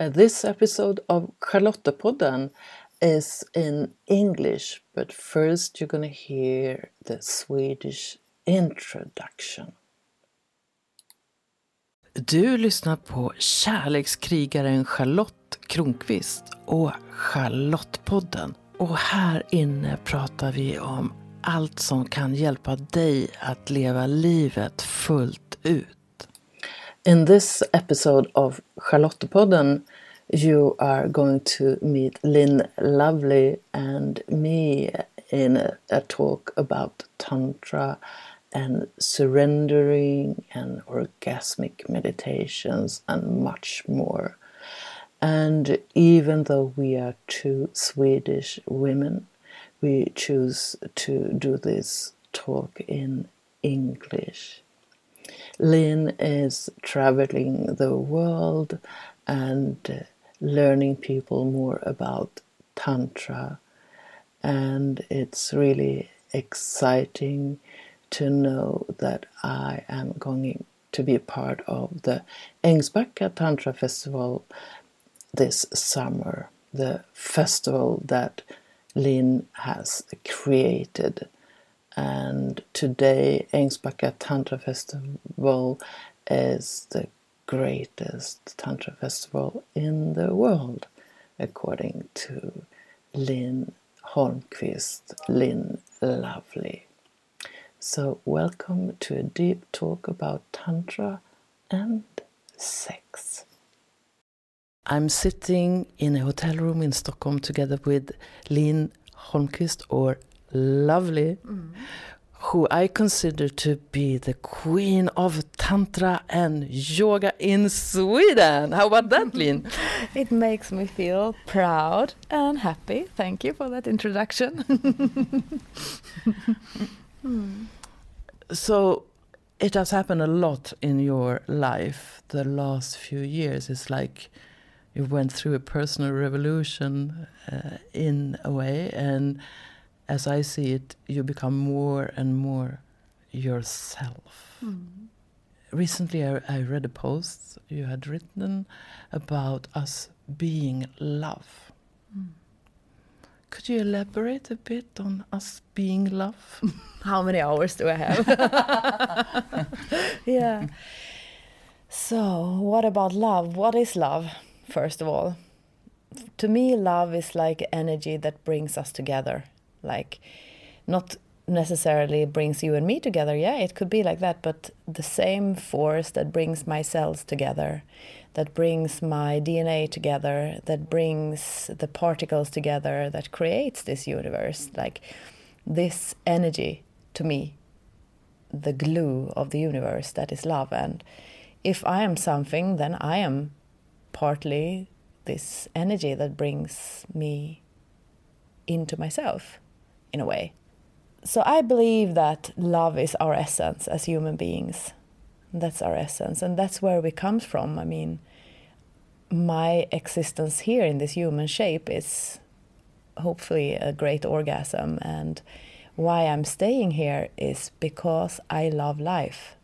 Uh, this episode of Charlottepodden is in English, but first you're going to hear the Swedish introduction. Du lyssnar på kärlekskrigaren Charlotte Kronqvist och Charlottepodden. Och här inne pratar vi om allt som kan hjälpa dig att leva livet fullt ut. In this episode of Charlottepodden you are going to meet Lynn Lovely and me in a, a talk about Tantra and surrendering and orgasmic meditations and much more. And even though we are two Swedish women, we choose to do this talk in English. Lynn is traveling the world and uh, learning people more about Tantra, and it's really exciting to know that I am going to be a part of the Ängsbacka Tantra Festival this summer, the festival that Lynn has created. And today, Ängsbacka Tantra Festival is the greatest Tantra festival in the world, according to Lynn Holmqvist, Lynn Lovely. So, welcome to a deep talk about Tantra and sex. I'm sitting in a hotel room in Stockholm together with Linn Holmqvist, or Lovely, mm. who I consider to be the queen of Tantra and yoga in Sweden. How about that, Linn? it makes me feel proud and happy. Thank you for that introduction. Hmm. So, it has happened a lot in your life the last few years. It's like you went through a personal revolution uh, in a way, and as I see it, you become more and more yourself. Mm. Recently, I, I, read a post you had written about us being love. Mm. Could you elaborate a bit on us being love? How many hours do I have? yeah. So, what about love? What is love? first of all. To me, love is like energy that brings us together. Like, not necessarily brings you and me together. Yeah, it could be like that, but the same force that brings my cells together, that brings my DNA together, that brings the particles together, that creates this universe. Like, this energy to me, the glue of the universe, that is love. And if I am something, then I am partly this energy that brings me into myself in a way. So I believe that love is our essence as human beings. That's our essence, and that's where we come from. I mean, my existence here in this human shape is hopefully a great orgasm, and why I'm staying here is because I love life.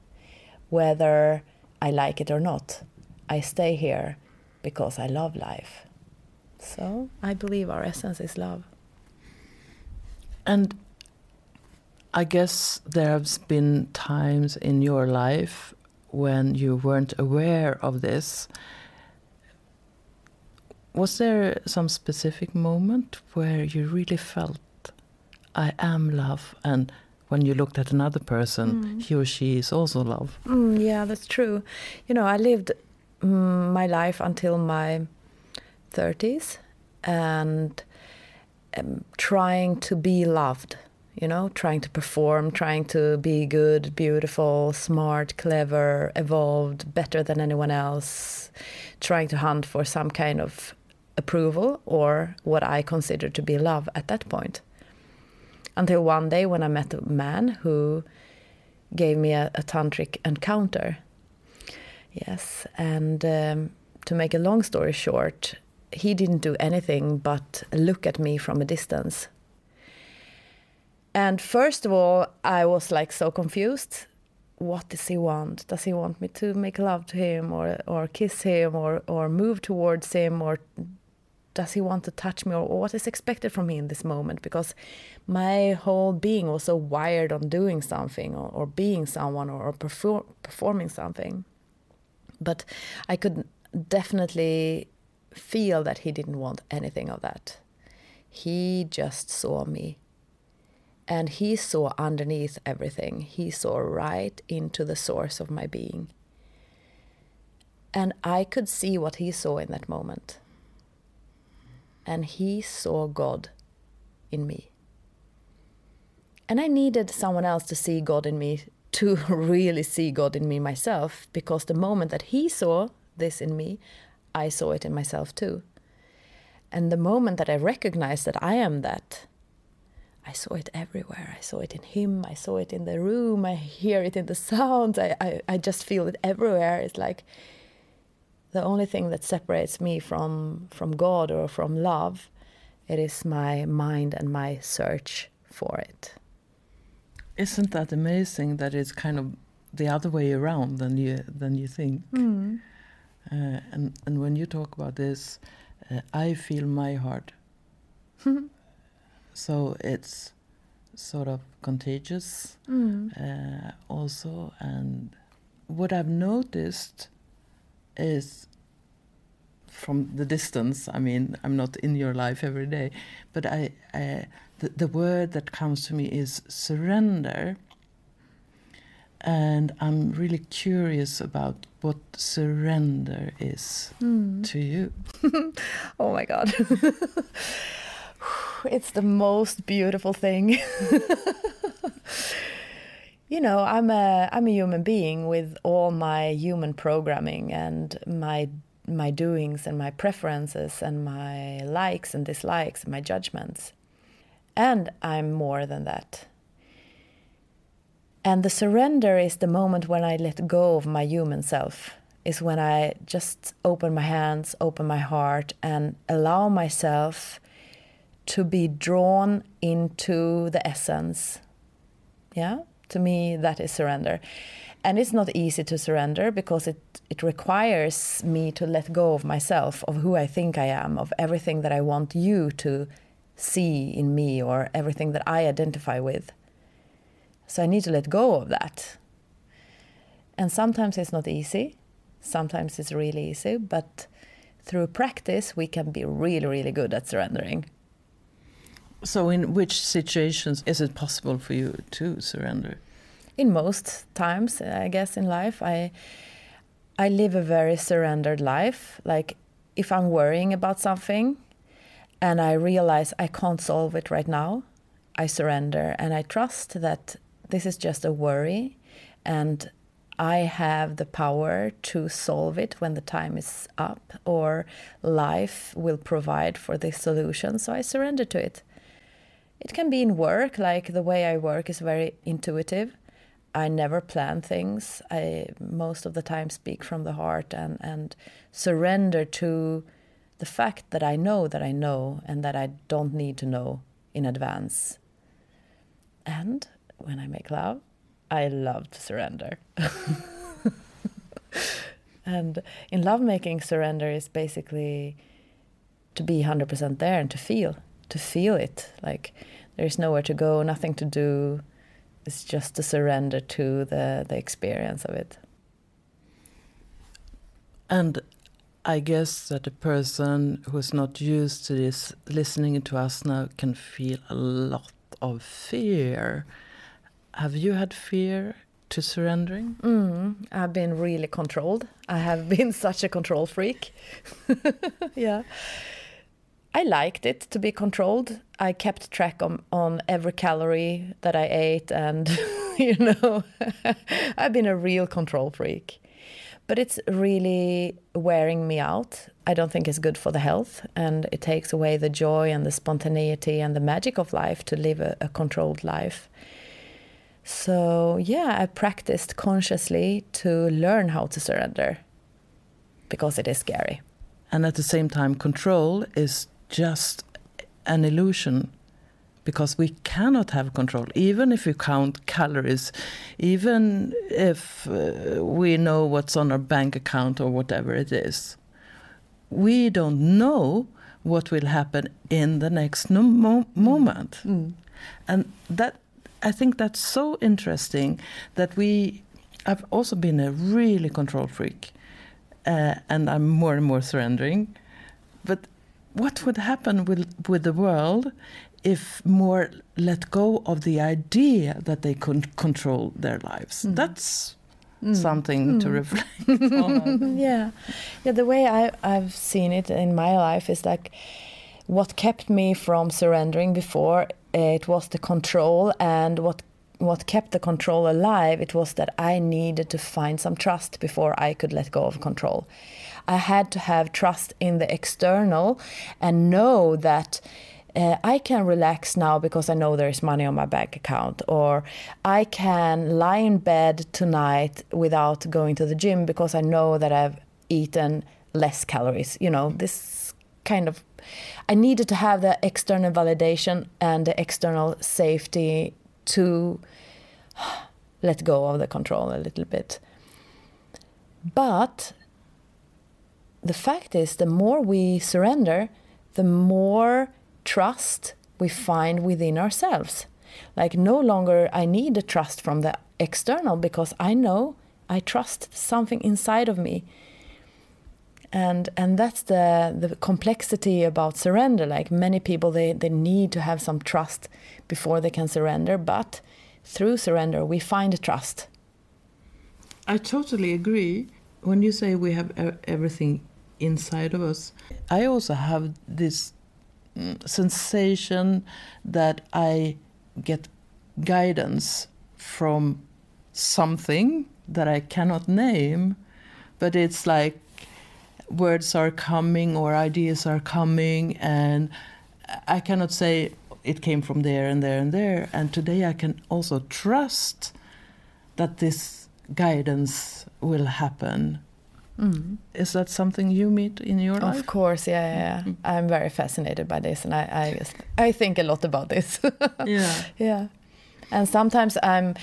Whether I like it or not, I stay here because I love life. So I believe our essence is love. And I guess there have been times in your life when you weren't aware of this. Was there some specific moment where you really felt, I am love, and when you looked at another person, mm. he or she is also love? Mm, yeah, that's true. You know, I lived Mm, my life until my 30s and um, trying to be loved you know trying to perform trying to be good beautiful smart clever evolved better than anyone else trying to hunt for some kind of approval or what i consider to be love at that point. Until one day when i met a man who gave me a, a tantric encounter. Yes, and um, to make a long story short, he didn't do anything but look at me from a distance. And first of all, I was like so confused. what does he want? Does he want me to make love to him or or kiss him or or move towards him or does he want to touch me or what is expected from me in this moment because my whole being was so wired on doing something or, or being someone or, or perform, performing something but i could definitely feel that he didn't want anything of that. He just saw me. And he saw underneath everything. He saw right into the source of my being. And i could see what he saw in that moment. And he saw God in me. And I needed someone else to see God in me to really see God in me myself because the moment that he saw this in me, I saw it in myself too. And the moment that I recognized that I am that, I saw it everywhere. I saw it in him. I saw it in the room. I hear it in the sounds. I, I, I just feel it everywhere. It's like the only thing that separates me from from God or from love, it is my mind and my search for it. Isn't that amazing that it's kind of the other way around than you than you think? Mm. Uh, and and when you talk about this, uh, I feel my heart. so it's sort of contagious Mm. uh, also, and what I've noticed is from the distance. I mean, I'm not in your life every day, but I, I the, the word that comes to me is surrender. And I'm really curious about what surrender is Mm. to you. Oh my God. it's the most beautiful thing. you know, I'm a I'm a human being with all my human programming and my my doings and my preferences and my likes and dislikes and my judgments. And I'm more than that. And the surrender is the moment when I let go of my human self, is when I just open my hands, open my heart, and allow myself to be drawn into the essence. Yeah? To me, that is surrender. And it's not easy to surrender because it, it requires me to let go of myself, of who I think I am, of everything that I want you to see in me or everything that I identify with. So I need to let go of that. And sometimes it's not easy, sometimes it's really easy, but through practice, we can be really, really good at surrendering. So, in which situations is it possible for you to surrender? In most times, I guess, in life, I I live a very surrendered life. Like if I'm worrying about something and I realize I can't solve it right now, I surrender and I trust that this is just a worry and I have the power to solve it when the time is up or life will provide for this solution. So I surrender to it. It can be in work, like the way I work is very intuitive. I never plan things. I most of the time speak from the heart and, and surrender to the fact that I know that I know and that I don't need to know in advance. And when I make love, I love to surrender. and in lovemaking, surrender is basically to be 100% there and to feel, to feel it. Like there's nowhere to go, nothing to do. It's just to surrender to the, the experience of it. And I guess that a person who's not used to this, listening to us now, can feel a lot of fear. Have you had fear to surrendering? Mm, I've been really controlled. I have been such a control freak. yeah. I liked it to be controlled. I kept track on, on every calorie that I ate, and you know, I've been a real control freak. But it's really wearing me out. I don't think it's good for the health, and it takes away the joy and the spontaneity and the magic of life to live a, a controlled life. So, yeah, I practiced consciously to learn how to surrender because it is scary. And at the same time, control is just an illusion because we cannot have control, even if we count calories, even if uh, we know what's on our bank account or whatever it is. We don't know what will happen in the next no mo- moment. And that I think that's so interesting that we I've also been a really control freak. Uh, and I'm more and more surrendering. But what would happen with with the world if more let go of the idea that they could control their lives? Mm. That's mm. something to mm. reflect on. yeah yeah the way I, i've seen it in my life is like what kept me from surrendering before it was the control and what what kept the control alive it was that i needed to find some trust before i could let go of control i had to have trust in the external and know that uh, I can relax now because I know there is money on my bank account, or I can lie in bed tonight without going to the gym because I know that I've eaten less calories. You know, this kind of. I needed to have the external validation and the external safety to let go of the control a little bit. But the fact is, the more we surrender, the more trust we find within ourselves. Like, no longer I need the trust from the external because I know I trust something inside of me. And and that's the the complexity about surrender. Like many people, they, they need to have some trust before they can surrender. But through surrender, we find a trust. I totally agree. When you say we have everything inside of us, I also have this mm, sensation that I get guidance from something that I cannot name, but it's like words are coming or ideas are coming, and I cannot say it came from there and there and there. And today I can also trust that this guidance will happen. Mm. Is that something you meet in your life? Of course, yeah, yeah. yeah. Mm-hmm. I'm very fascinated by this, and I I, just, I think a lot about this. Yeah. yeah, and sometimes I'm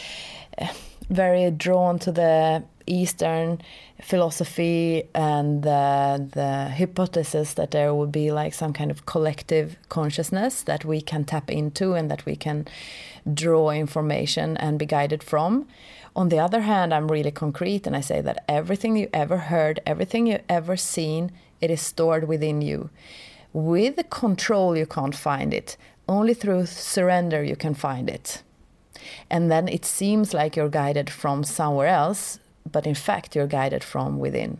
very drawn to the Eastern philosophy and the, the hypothesis that there would be like some kind of collective consciousness that we can tap into and that we can draw information and be guided from. On the other hand, I'm really concrete and I say that everything you ever heard, everything you ever seen, it is stored within you. With the control, you can't find it. Only through surrender, you can find it. And then it seems like you're guided from somewhere else, but in fact, you're guided from within.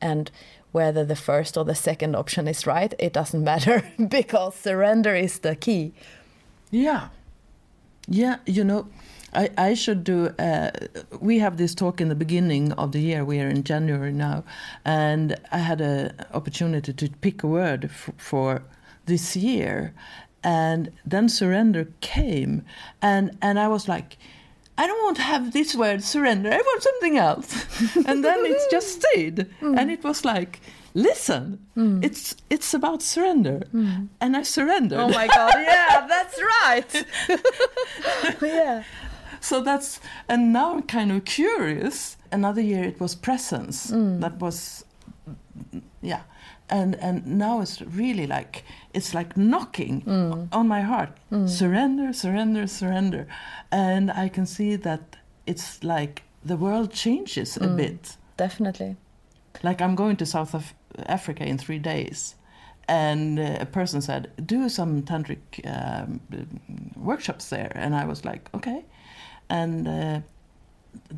And whether the first or the second option is right, it doesn't matter because surrender is the key. Yeah. Yeah, you know, I, I should do. Uh, we have this talk in the beginning of the year. We are in January now, and I had an opportunity to pick a word for this year, and then surrender came, and and I was like. I don't want to have this word surrender. I want something else. and then it just stayed. Mm. And it was like, listen, mm. it's it's about surrender. Mm. And I surrendered. Oh my God, yeah, that's right. yeah. so that's and now I'm kind of curious. Another year it was presence. That was yeah. And and now it's really like it's like knocking on my heart. Surrender, surrender, surrender. And I can see that it's like the world changes a bit. Definitely. Like I'm going to South Af- Africa in three days, and uh, a person said, "Do some tantric um, workshops there," and I was like, "Okay." And uh,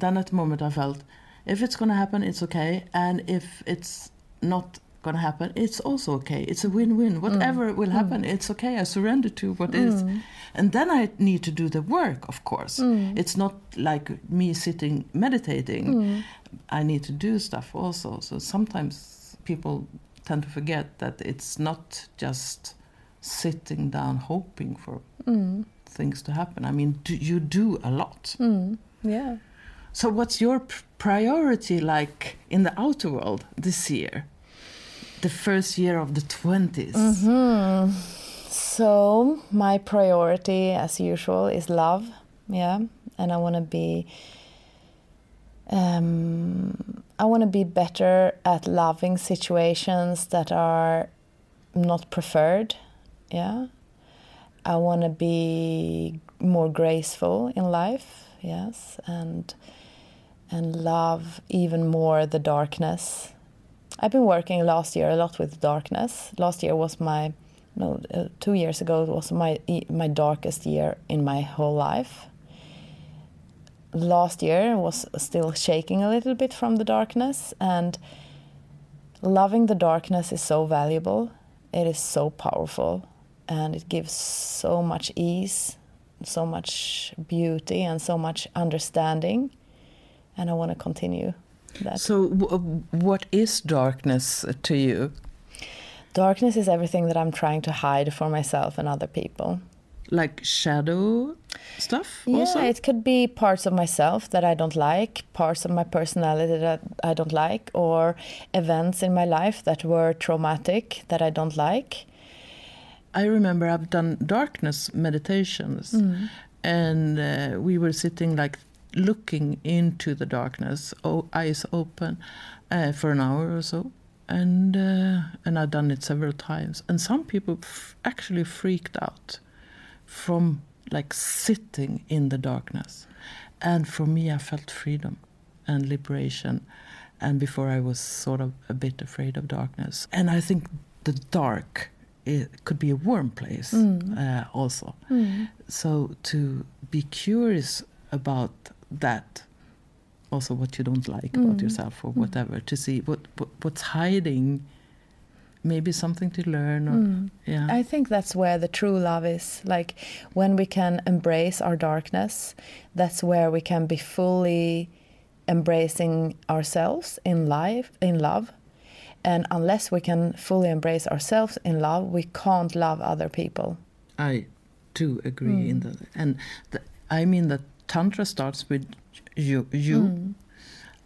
then at the moment I felt, if it's going to happen, it's okay, and if it's not going to happen, it's also okay. It's a win-win. Mm. Whatever will mm. happen, it's okay. I surrender to what is, mm. and then I need to do the work. Of course, it's not like me sitting meditating. I need to do stuff also. So sometimes people tend to forget that it's not just sitting down hoping for things to happen. I mean, do, you do a lot. Yeah. So, what's your priority like in the outer world this year? The first year of the 20s. So my priority, as usual, is love. Yeah, and I want to be. Um, I want to be better at loving situations that are not preferred. Yeah, I want to be more graceful in life. Yes, and and love even more the darkness. I've been working last year a lot with darkness. Last year was my no, uh, two years ago it was my my darkest year in my whole life. Last year was still shaking a little bit from the darkness, and loving the darkness is so valuable. It is so powerful, and it gives so much ease, so much beauty, and so much understanding. And I want to continue that. So, w- what is darkness to you? Darkness is everything that I'm trying to hide for myself and other people. Like shadow stuff? Yeah, also? it could be parts of myself that I don't like, parts of my personality that I don't like, or events in my life that were traumatic that I don't like. I remember I've done darkness meditations, Mm. and uh, we were sitting like looking into the darkness, o- eyes open, uh, for an hour or so. And uh, and I've done it several times. And some people f- actually freaked out from like sitting in the darkness. And for me, I felt freedom and liberation. And before, I was sort of a bit afraid of darkness. And I think the dark it could be a warm place uh, also. So to be curious about that, also what you don't like about mm-hmm. yourself or mm-hmm. whatever, to see what, what what's hiding, maybe something to learn. Or, mm. Yeah. I think that's where the true love is. Like when we can embrace our darkness, that's where we can be fully embracing ourselves in life, in love. And unless we can fully embrace ourselves in love, we can't love other people. I do agree in mm. that, and the, I mean that tantra starts with you, you, mm.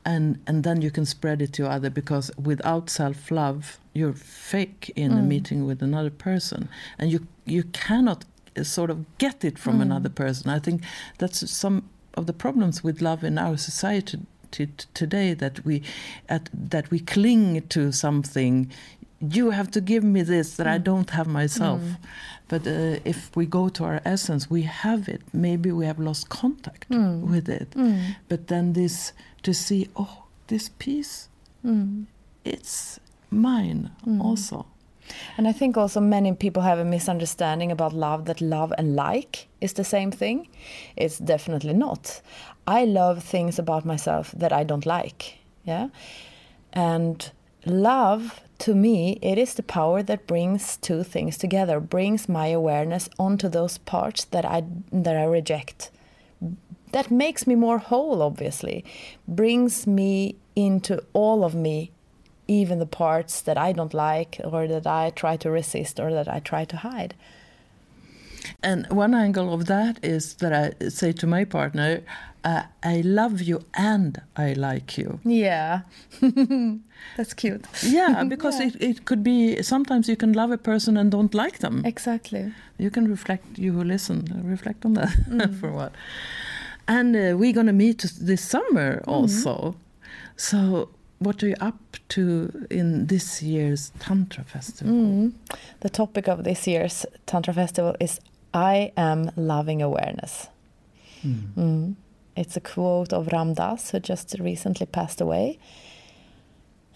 and and then you can spread it to other because without self love, you're fake in a mm. meeting with another person, and you you cannot uh, sort of get it from mm. another person. I think that's some of the problems with love in our society today that we at, that we cling to something. You have to give me this that I don't have myself. But uh, if we go to our essence, we have it. Maybe we have lost contact hmm. with it. Hmm. But then this to see, oh, this piece, hmm. it's mine also. And I think also many people have a misunderstanding about love that love and like is the same thing. It's definitely not. I love things about myself that I don't like. Yeah. And love to me it is the power that brings two things together, brings my awareness onto those parts that I that I reject. That makes me more whole obviously. Brings me into all of me even the parts that I don't like or that I try to resist or that I try to hide. And one angle of that is that I say to my partner, uh, I love you and I like you. Yeah. That's cute. Yeah, because Yeah. It, it could be sometimes you can love a person and don't like them. Exactly. You can reflect, you who listen, reflect on that for a while. And uh, we're going to meet this summer also. So, what are you up to in this year's Tantra Festival? Mm. The topic of this year's Tantra Festival is I am loving awareness. Mm. It's a quote of Ram Dass, who just recently passed away.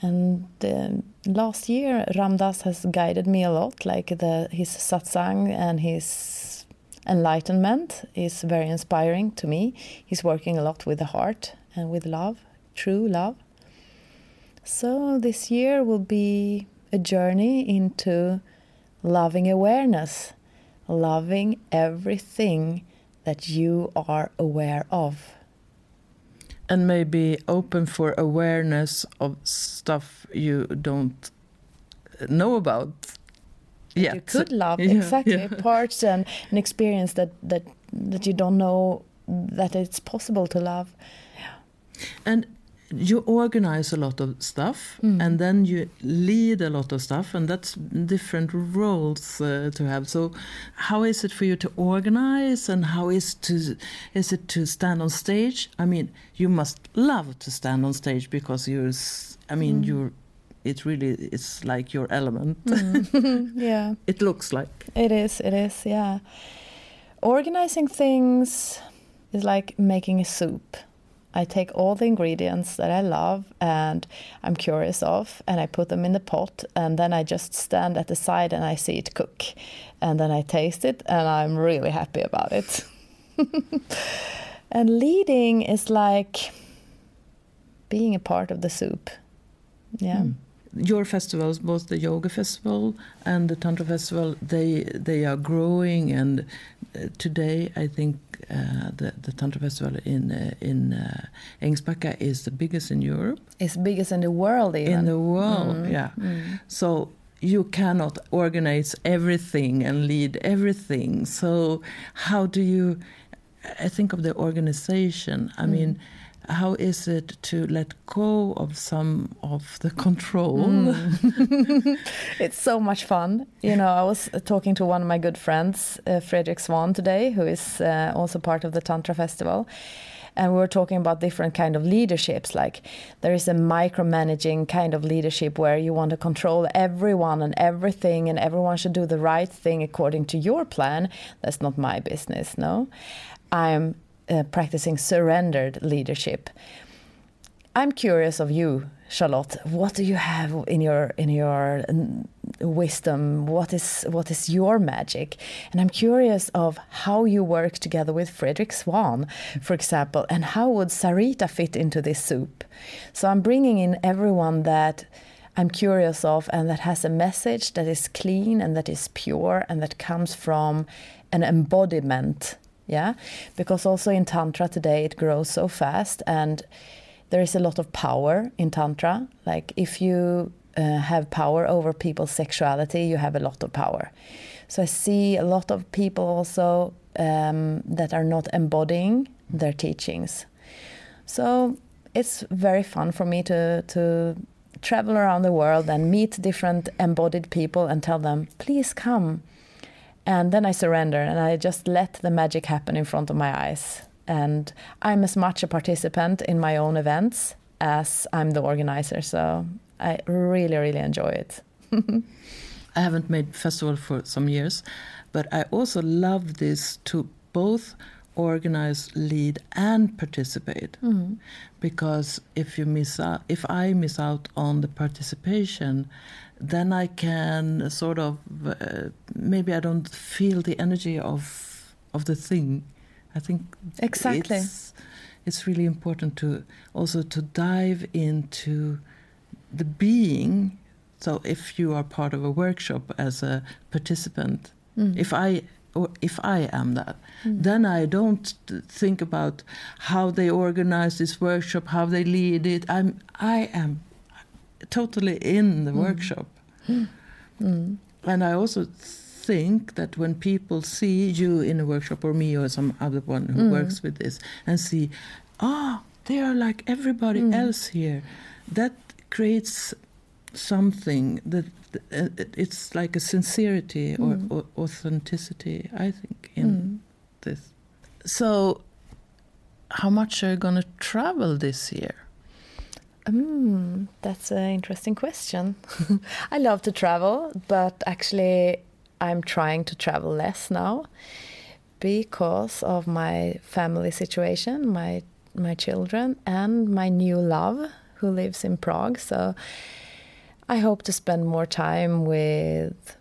And uh, last year, Ram Dass has guided me a lot, like the, his satsang and his enlightenment is very inspiring to me. He's working a lot with the heart and with love, true love. So this year will be a journey into loving awareness, loving everything that you are aware of. And maybe open for awareness of stuff you don't know about yet. You could love Yeah, exactly yeah. parts and an experience that that that you don't know that it's possible to love. And you organize a lot of stuff mm. and then you lead a lot of stuff and that's different roles uh, to have. So how is it for you to organize and how is to is it to stand on stage? I mean you must love to stand on stage because you're i mean mm. you're it really it's like your element. Mm. Yeah. it looks like. It is, it is, yeah. Organizing things is like making a soup. I take all the ingredients that I love and I'm curious of, and I put them in the pot, and then I just stand at the side and I see it cook. And then I taste it, and I'm really happy about it. and leading is like being a part of the soup. Yeah. Hmm. Your festivals, both the yoga festival and the tantra festival, they they are growing. And uh, today, I think uh, the the tantra festival in uh, in uh, Ängsbacka is the biggest in Europe, It's biggest in the world, even. in the world. Yeah. So you cannot organize everything and lead everything. So how do you? I think of the organization. I mean. How is it to let go of some of the control? It's so much fun. You know, I was uh, talking to one of my good friends, uh, Fredrik Swan, today, who is uh, also part of the Tantra Festival. And we were talking about different kind of leaderships. Like there is a micromanaging kind of leadership where you want to control everyone and everything, and everyone should do the right thing according to your plan. That's not my business. No, I'm uh, practicing surrendered leadership. I'm curious of you, Charlotte. What do you have in your in your wisdom? What is what is your magic? And I'm curious of how you work together with Fredrik Swan, for example, and how would Sarita fit into this soup? So I'm bringing in everyone that I'm curious of and that has a message that is clean and that is pure and that comes from an embodiment. Yeah, because also in Tantra today it grows so fast and there is a lot of power in tantra. Like if you uh, have power over people's sexuality you have a lot of power. So i see a lot of people also um, that are not embodying their teachings. So it's very fun for me to to travel around the world and meet different embodied people and tell them please come and then i surrender and i just let the magic happen in front of my eyes and I'm as much a participant in my own events as I'm the organizer. So I really, really enjoy it. I haven't made festival for some years, but I also love this to both organize, lead, and participate. Mm-hmm. Because if you miss out, if I miss out on the participation, then I can sort of uh, maybe I don't feel the energy of of the thing. I think Exactly. it's, it's really important to also to dive into the being. So if you are part of a workshop as a participant, if I or if I am that, then I don't think about how they organize this workshop, how they lead it. I'm I am totally in the mm. workshop. Mm. Mm. And I also think that when people see you in a workshop or me or some other one who works with this and see, ah, they are like everybody else here, that creates something that uh, it's like a sincerity or, or authenticity, I think, in this. So, how much are you going to travel this year? Mm, that's an interesting question. I love to travel, but actually, I'm trying to travel less now because of my family situation, my my children, and my new love who lives in Prague. So I hope to spend more time with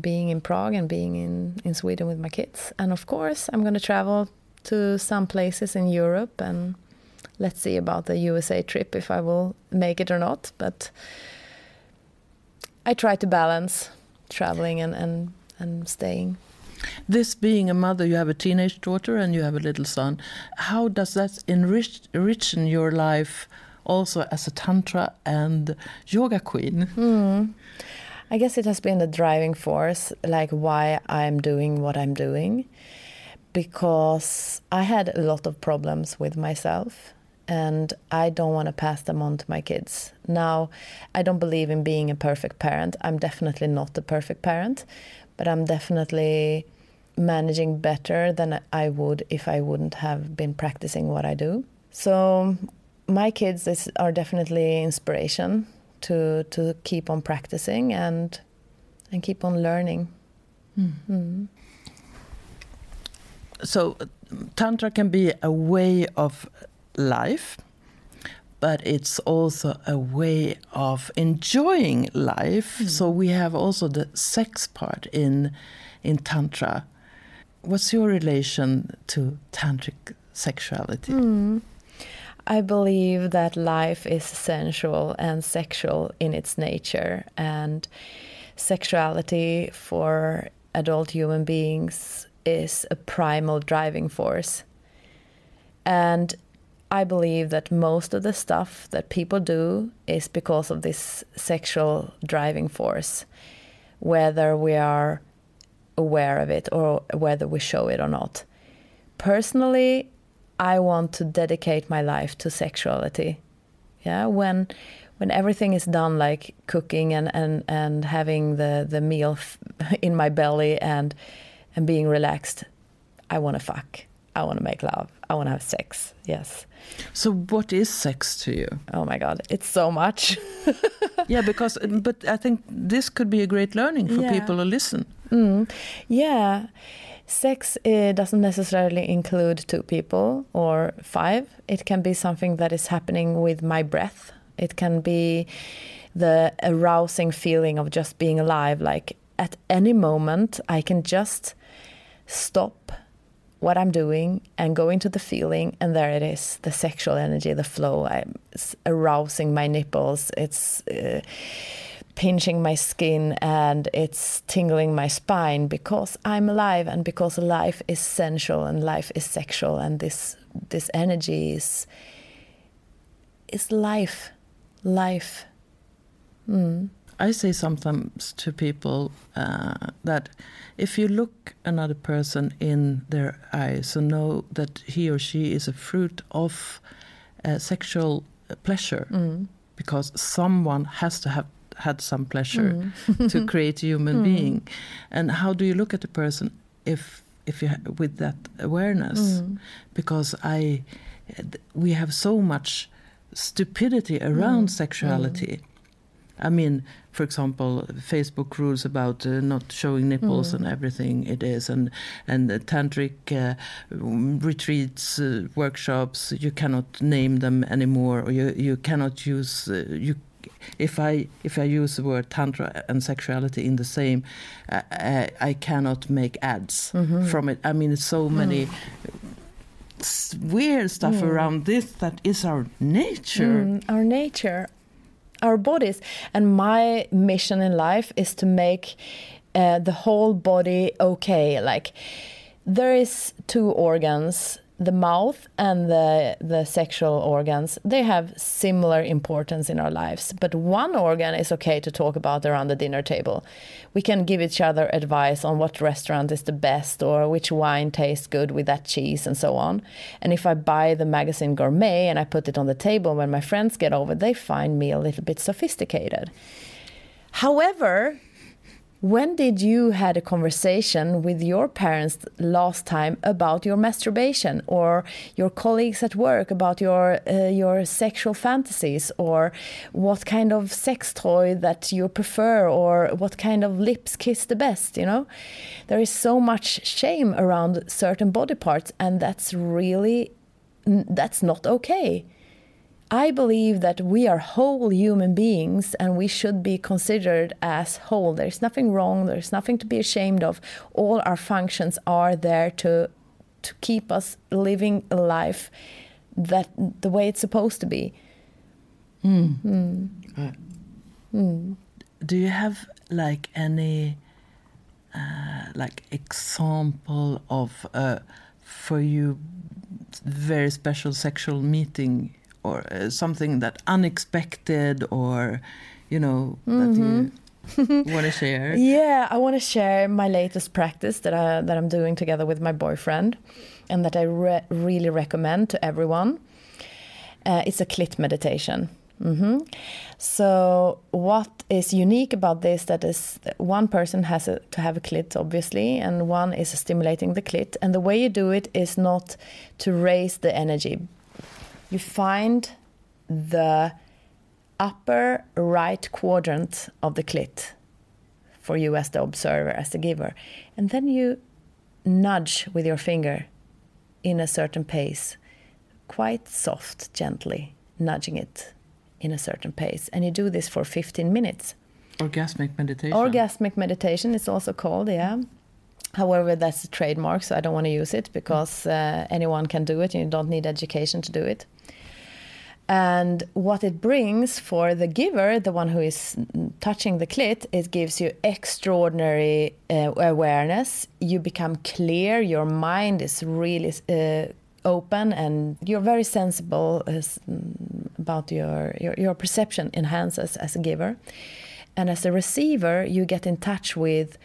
being in Prague and being in, in Sweden with my kids. And of course, I'm going to travel to some places in Europe and let's see about the USA trip if I will make it or not. But I try to balance traveling and, and, and staying. This being a mother, you have a teenage daughter and you have a little son. How does that enrich enrichen your life also as a tantra and yoga queen? Hmm. I guess it has been the driving force, like why I'm doing what I'm doing, because I had a lot of problems with myself and I don't want to pass them on to my kids. Now, I don't believe in being a perfect parent. I'm definitely not a perfect parent, but I'm definitely managing better than I would if I wouldn't have been practicing what I do. So, my kids is, are definitely inspiration to to keep on practicing and and keep on learning. Mm. So, Tantra can be a way of life, but it's also a way of enjoying life. Mm. So we have also the sex part in in Tantra. What's your relation to tantric sexuality? Mm. I believe that life is sensual and sexual in its nature, and sexuality for adult human beings is a primal driving force. And I believe that most of the stuff that people do is because of this sexual driving force, whether we are aware of it or whether we show it or not. Personally, I want to dedicate my life to sexuality. Yeah, when when everything is done like cooking and and and having the the meal in my belly and and being relaxed, I want to fuck. I want to make love. I want to have sex. Yes. So, what is sex to you? Oh my God, it's so much. yeah, because, but I think this could be a great learning for yeah. people to listen. Mm. Yeah. Sex uh, doesn't necessarily include two people or five. It can be something that is happening with my breath. It can be the arousing feeling of just being alive. Like at any moment, I can just stop what I'm doing and go into the feeling, and there it is the sexual energy, the flow. I'm, arousing my nipples, it's uh, pinching my skin, and it's tingling my spine because I'm alive and because life is sensual and life is sexual, and this this energy is is life, life. Mm. I say sometimes to people uh, that if you look another person in their eyes and know that he or she is a fruit of uh, sexual pleasure, mm. because someone has to have had some pleasure mm. to create a human mm. being, and how do you look at the person if if you with that awareness? Mm. Because I, we have so much stupidity around mm. sexuality I mean, for example, Facebook rules about uh, not showing nipples mm. and everything it is, and and tantric uh, retreats, uh, workshops. You cannot name them anymore, or you you cannot use uh, you. If I if I use the word tantra and sexuality in the same, I, I, cannot make ads mm -hmm. from it. I mean, so many. Mm weird stuff mm. around this that is our nature. Mm, our nature our bodies. And my mission in life is to make uh, the whole body okay. Like there is two organs the mouth and the the sexual organs they have similar importance in our lives. But one organ is okay to talk about around the dinner table. We can give each other advice on what restaurant is the best or which wine tastes good with that cheese and so on. And if i buy the magazine gourmet and i put it on the table when my friends get over they find me a little bit sophisticated. However when did you had a conversation with your parents last time about your masturbation or your colleagues at work about your uh, your sexual fantasies or what kind of sex toy that you prefer or what kind of lips kiss the best, you know? There is so much shame around certain body parts and that's really that's not okay. I believe that we are whole human beings and we should be considered as whole. There's nothing wrong, there's nothing to be ashamed of. All our functions are there to to keep us living a life that the way it's supposed to be. Mm. Mm. Uh, mm. Do you have like any uh, like example of uh, for you very special sexual meeting or uh, something that unexpected or you know mm -hmm. that you mm-hmm. want to share yeah i want to share my latest practice that i that i'm doing together with my boyfriend and that i re really recommend to everyone Uh, it's a clit meditation. hmm So what is unique about this that is one person has a, to have a clit obviously, and one is stimulating the clit, and the way you do it is not to raise the energy. You find the upper right quadrant of the clit for you as the observer, as the giver, and then you nudge with your finger in a certain pace, quite soft, gently nudging it in a certain pace. And you do this for 15 minutes. Orgasmic meditation. Orgasmic meditation, it's also called, yeah. However, that's a trademark, so I don't want to use it because uh, anyone can do it and you don't need education to do it. And what it brings for the giver, the one who is touching the clit, it gives you extraordinary uh, awareness. You become clear, your mind is really uh, open, and you're very sensible as, about your, your, your perception enhances as a giver. And as a receiver, you get in touch with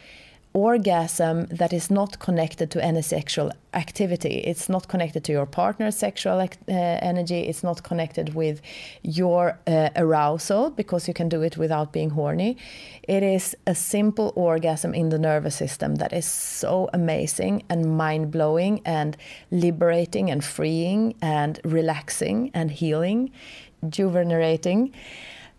orgasm that is not connected to any sexual activity. It's not connected to your partner's sexual uh, energy. It's not connected with your uh, arousal because you can do it without being horny. It is a simple orgasm in the nervous system that is so amazing and mind blowing and liberating and freeing and relaxing and healing, juvenating.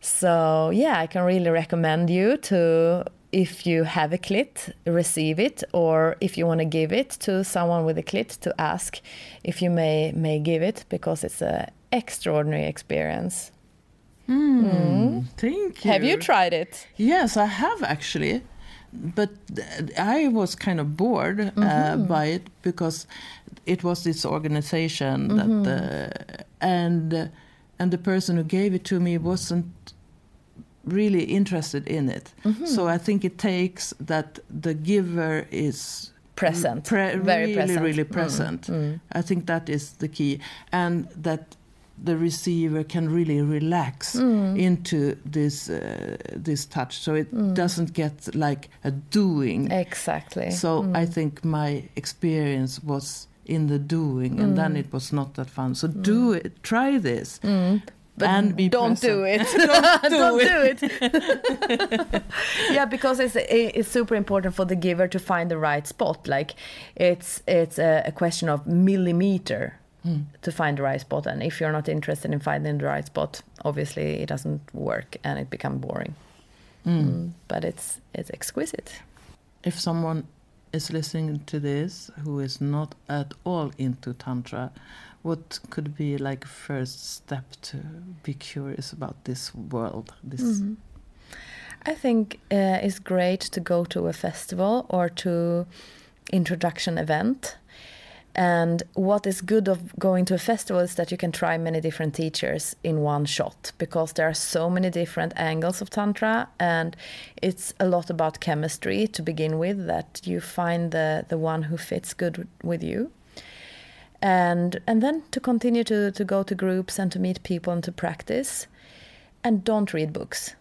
So, yeah, I can really recommend you to if you have a clit, receive it, or if you want to give it to someone with a clit, to ask if you may may give it because it's an extraordinary experience. Mm, mm. Thank you. Have you tried it? Yes, I have actually, but I was kind of bored mm -hmm. uh, mm-hmm. by it because it was this organization -hmm. that uh, and uh, and the person who gave it to me wasn't really interested in it. Mm-hmm. So I think it takes that the giver is present, pre- very really, present. really present. Mm. I think that is the key, and that the receiver can really relax mm. into this uh, this touch, so it mm. doesn't get like a doing. Exactly. So I think my experience was in the doing, and then it was not that fun. So do it, try this. But and be don't present. do it. don't do don't it. do it. yeah, because it's it's super important for the giver to find the right spot. Like it's it's a, a question of millimeter mm. to find the right spot. And if you're not interested in finding the right spot, obviously it doesn't work and it becomes boring. Mm. Mm, but it's it's exquisite. If someone is listening to this who is not at all into tantra what could be like a first step to be curious about this world this mm -hmm. i think uh, it's great to go to a festival or to introduction event and what is good of going to a festival is that you can try many different teachers in one shot because there are so many different angles of tantra and it's a lot about chemistry to begin with that you find the the one who fits good with you and and then to continue to to go to groups and to meet people and to practice. And don't read books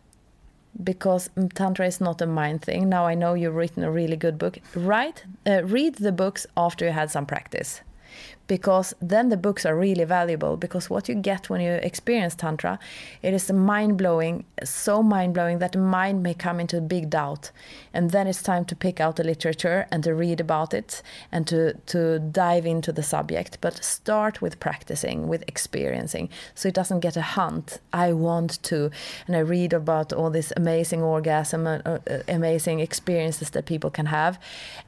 because tantra is not a mind thing. Now i know you've written a really good book. Write uh, read the books after you had some practice because then the books are really valuable because what you get when you experience tantra it is mind-blowing so mind-blowing that the mind may come into big doubt. And then it's time to pick out the literature and to read about it and to to dive into the subject. But start with practicing with experiencing so it doesn't get a hunt. I want to. And i read about all this amazing orgasm uh, uh, amazing experiences that people can have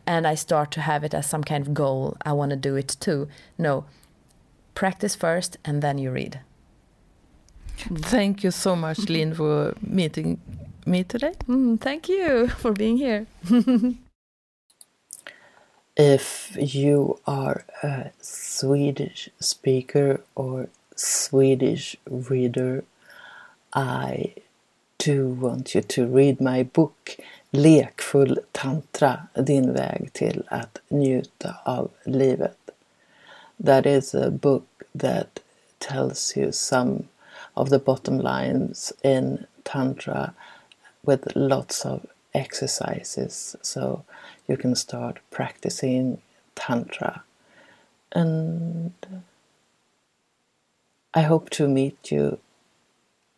and i start to have it as some kind of goal. I want to do it too no, practice first and then you read. Thank you so much, Linn, for meeting me today. Mm, thank you for being here. if you are a Swedish speaker or Swedish reader, I do want you to read my book Lekfull tantra, din väg till att njuta av livet. That is a book that tells you some of the bottom lines in Tantra with lots of exercises so you can start practicing Tantra. And I hope to meet you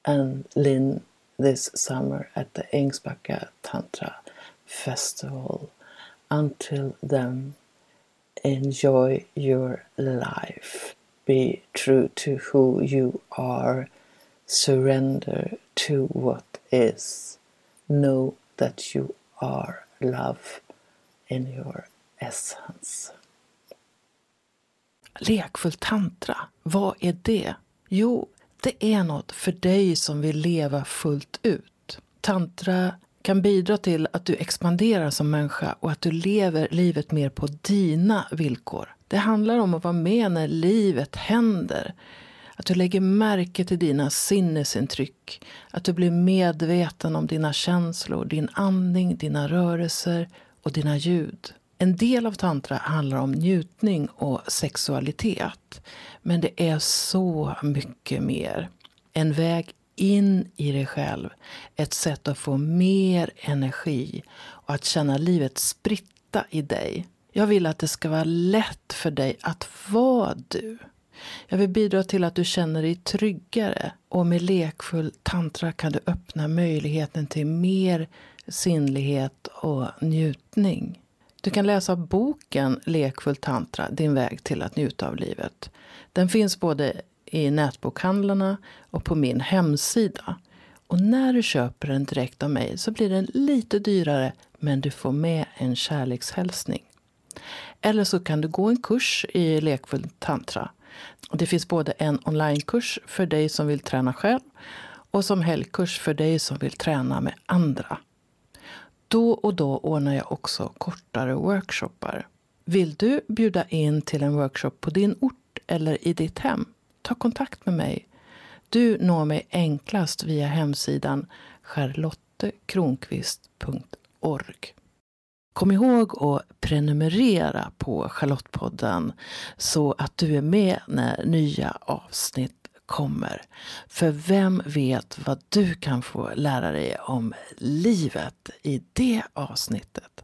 and Linn this summer at the Ängsbacka Tantra Festival. Until then, enjoy your life. Be true to who you are. Surrender to what is. Know that you are love in your essence. Lekfull tantra, vad är det? Jo, det är något för dig som vill leva fullt ut. Tantra kan bidra till att du expanderar som människa och att du lever livet mer på dina villkor. Det handlar om att vara med när livet händer. Att du lägger märke till dina sinnesintryck. Att du blir medveten om dina känslor, din andning, dina rörelser och dina ljud. En del av tantra handlar om njutning och sexualitet. Men det är så mycket mer. En väg in i dig själv. Ett sätt att få mer energi och att känna livet spritta i dig. Jag vill att det ska vara lätt för dig att vara du. Jag vill bidra till att du känner dig tryggare och med lekfull tantra kan du öppna möjligheten till mer sinnlighet och njutning. Du kan läsa boken Lekfull tantra, din väg till att njuta av livet. Den finns både i nätbokhandlarna och på min hemsida. Och när du köper den direkt av mig så blir den lite dyrare men du får med en kärlekshälsning. Eller så kan du gå en kurs i lekfull tantra. Det finns både en onlinekurs för dig som vill träna själv och som helgkurs för dig som vill träna med andra. Då och då ordnar jag också kortare workshoppar. Vill du bjuda in till en workshop på din ort eller i ditt hem? Ta kontakt med mig. Du når mig enklast via hemsidan charlottekronqvist.org. Kom ihåg att prenumerera på Charlottepodden så att du är med när nya avsnitt kommer. För vem vet vad du kan få lära dig om livet i det avsnittet?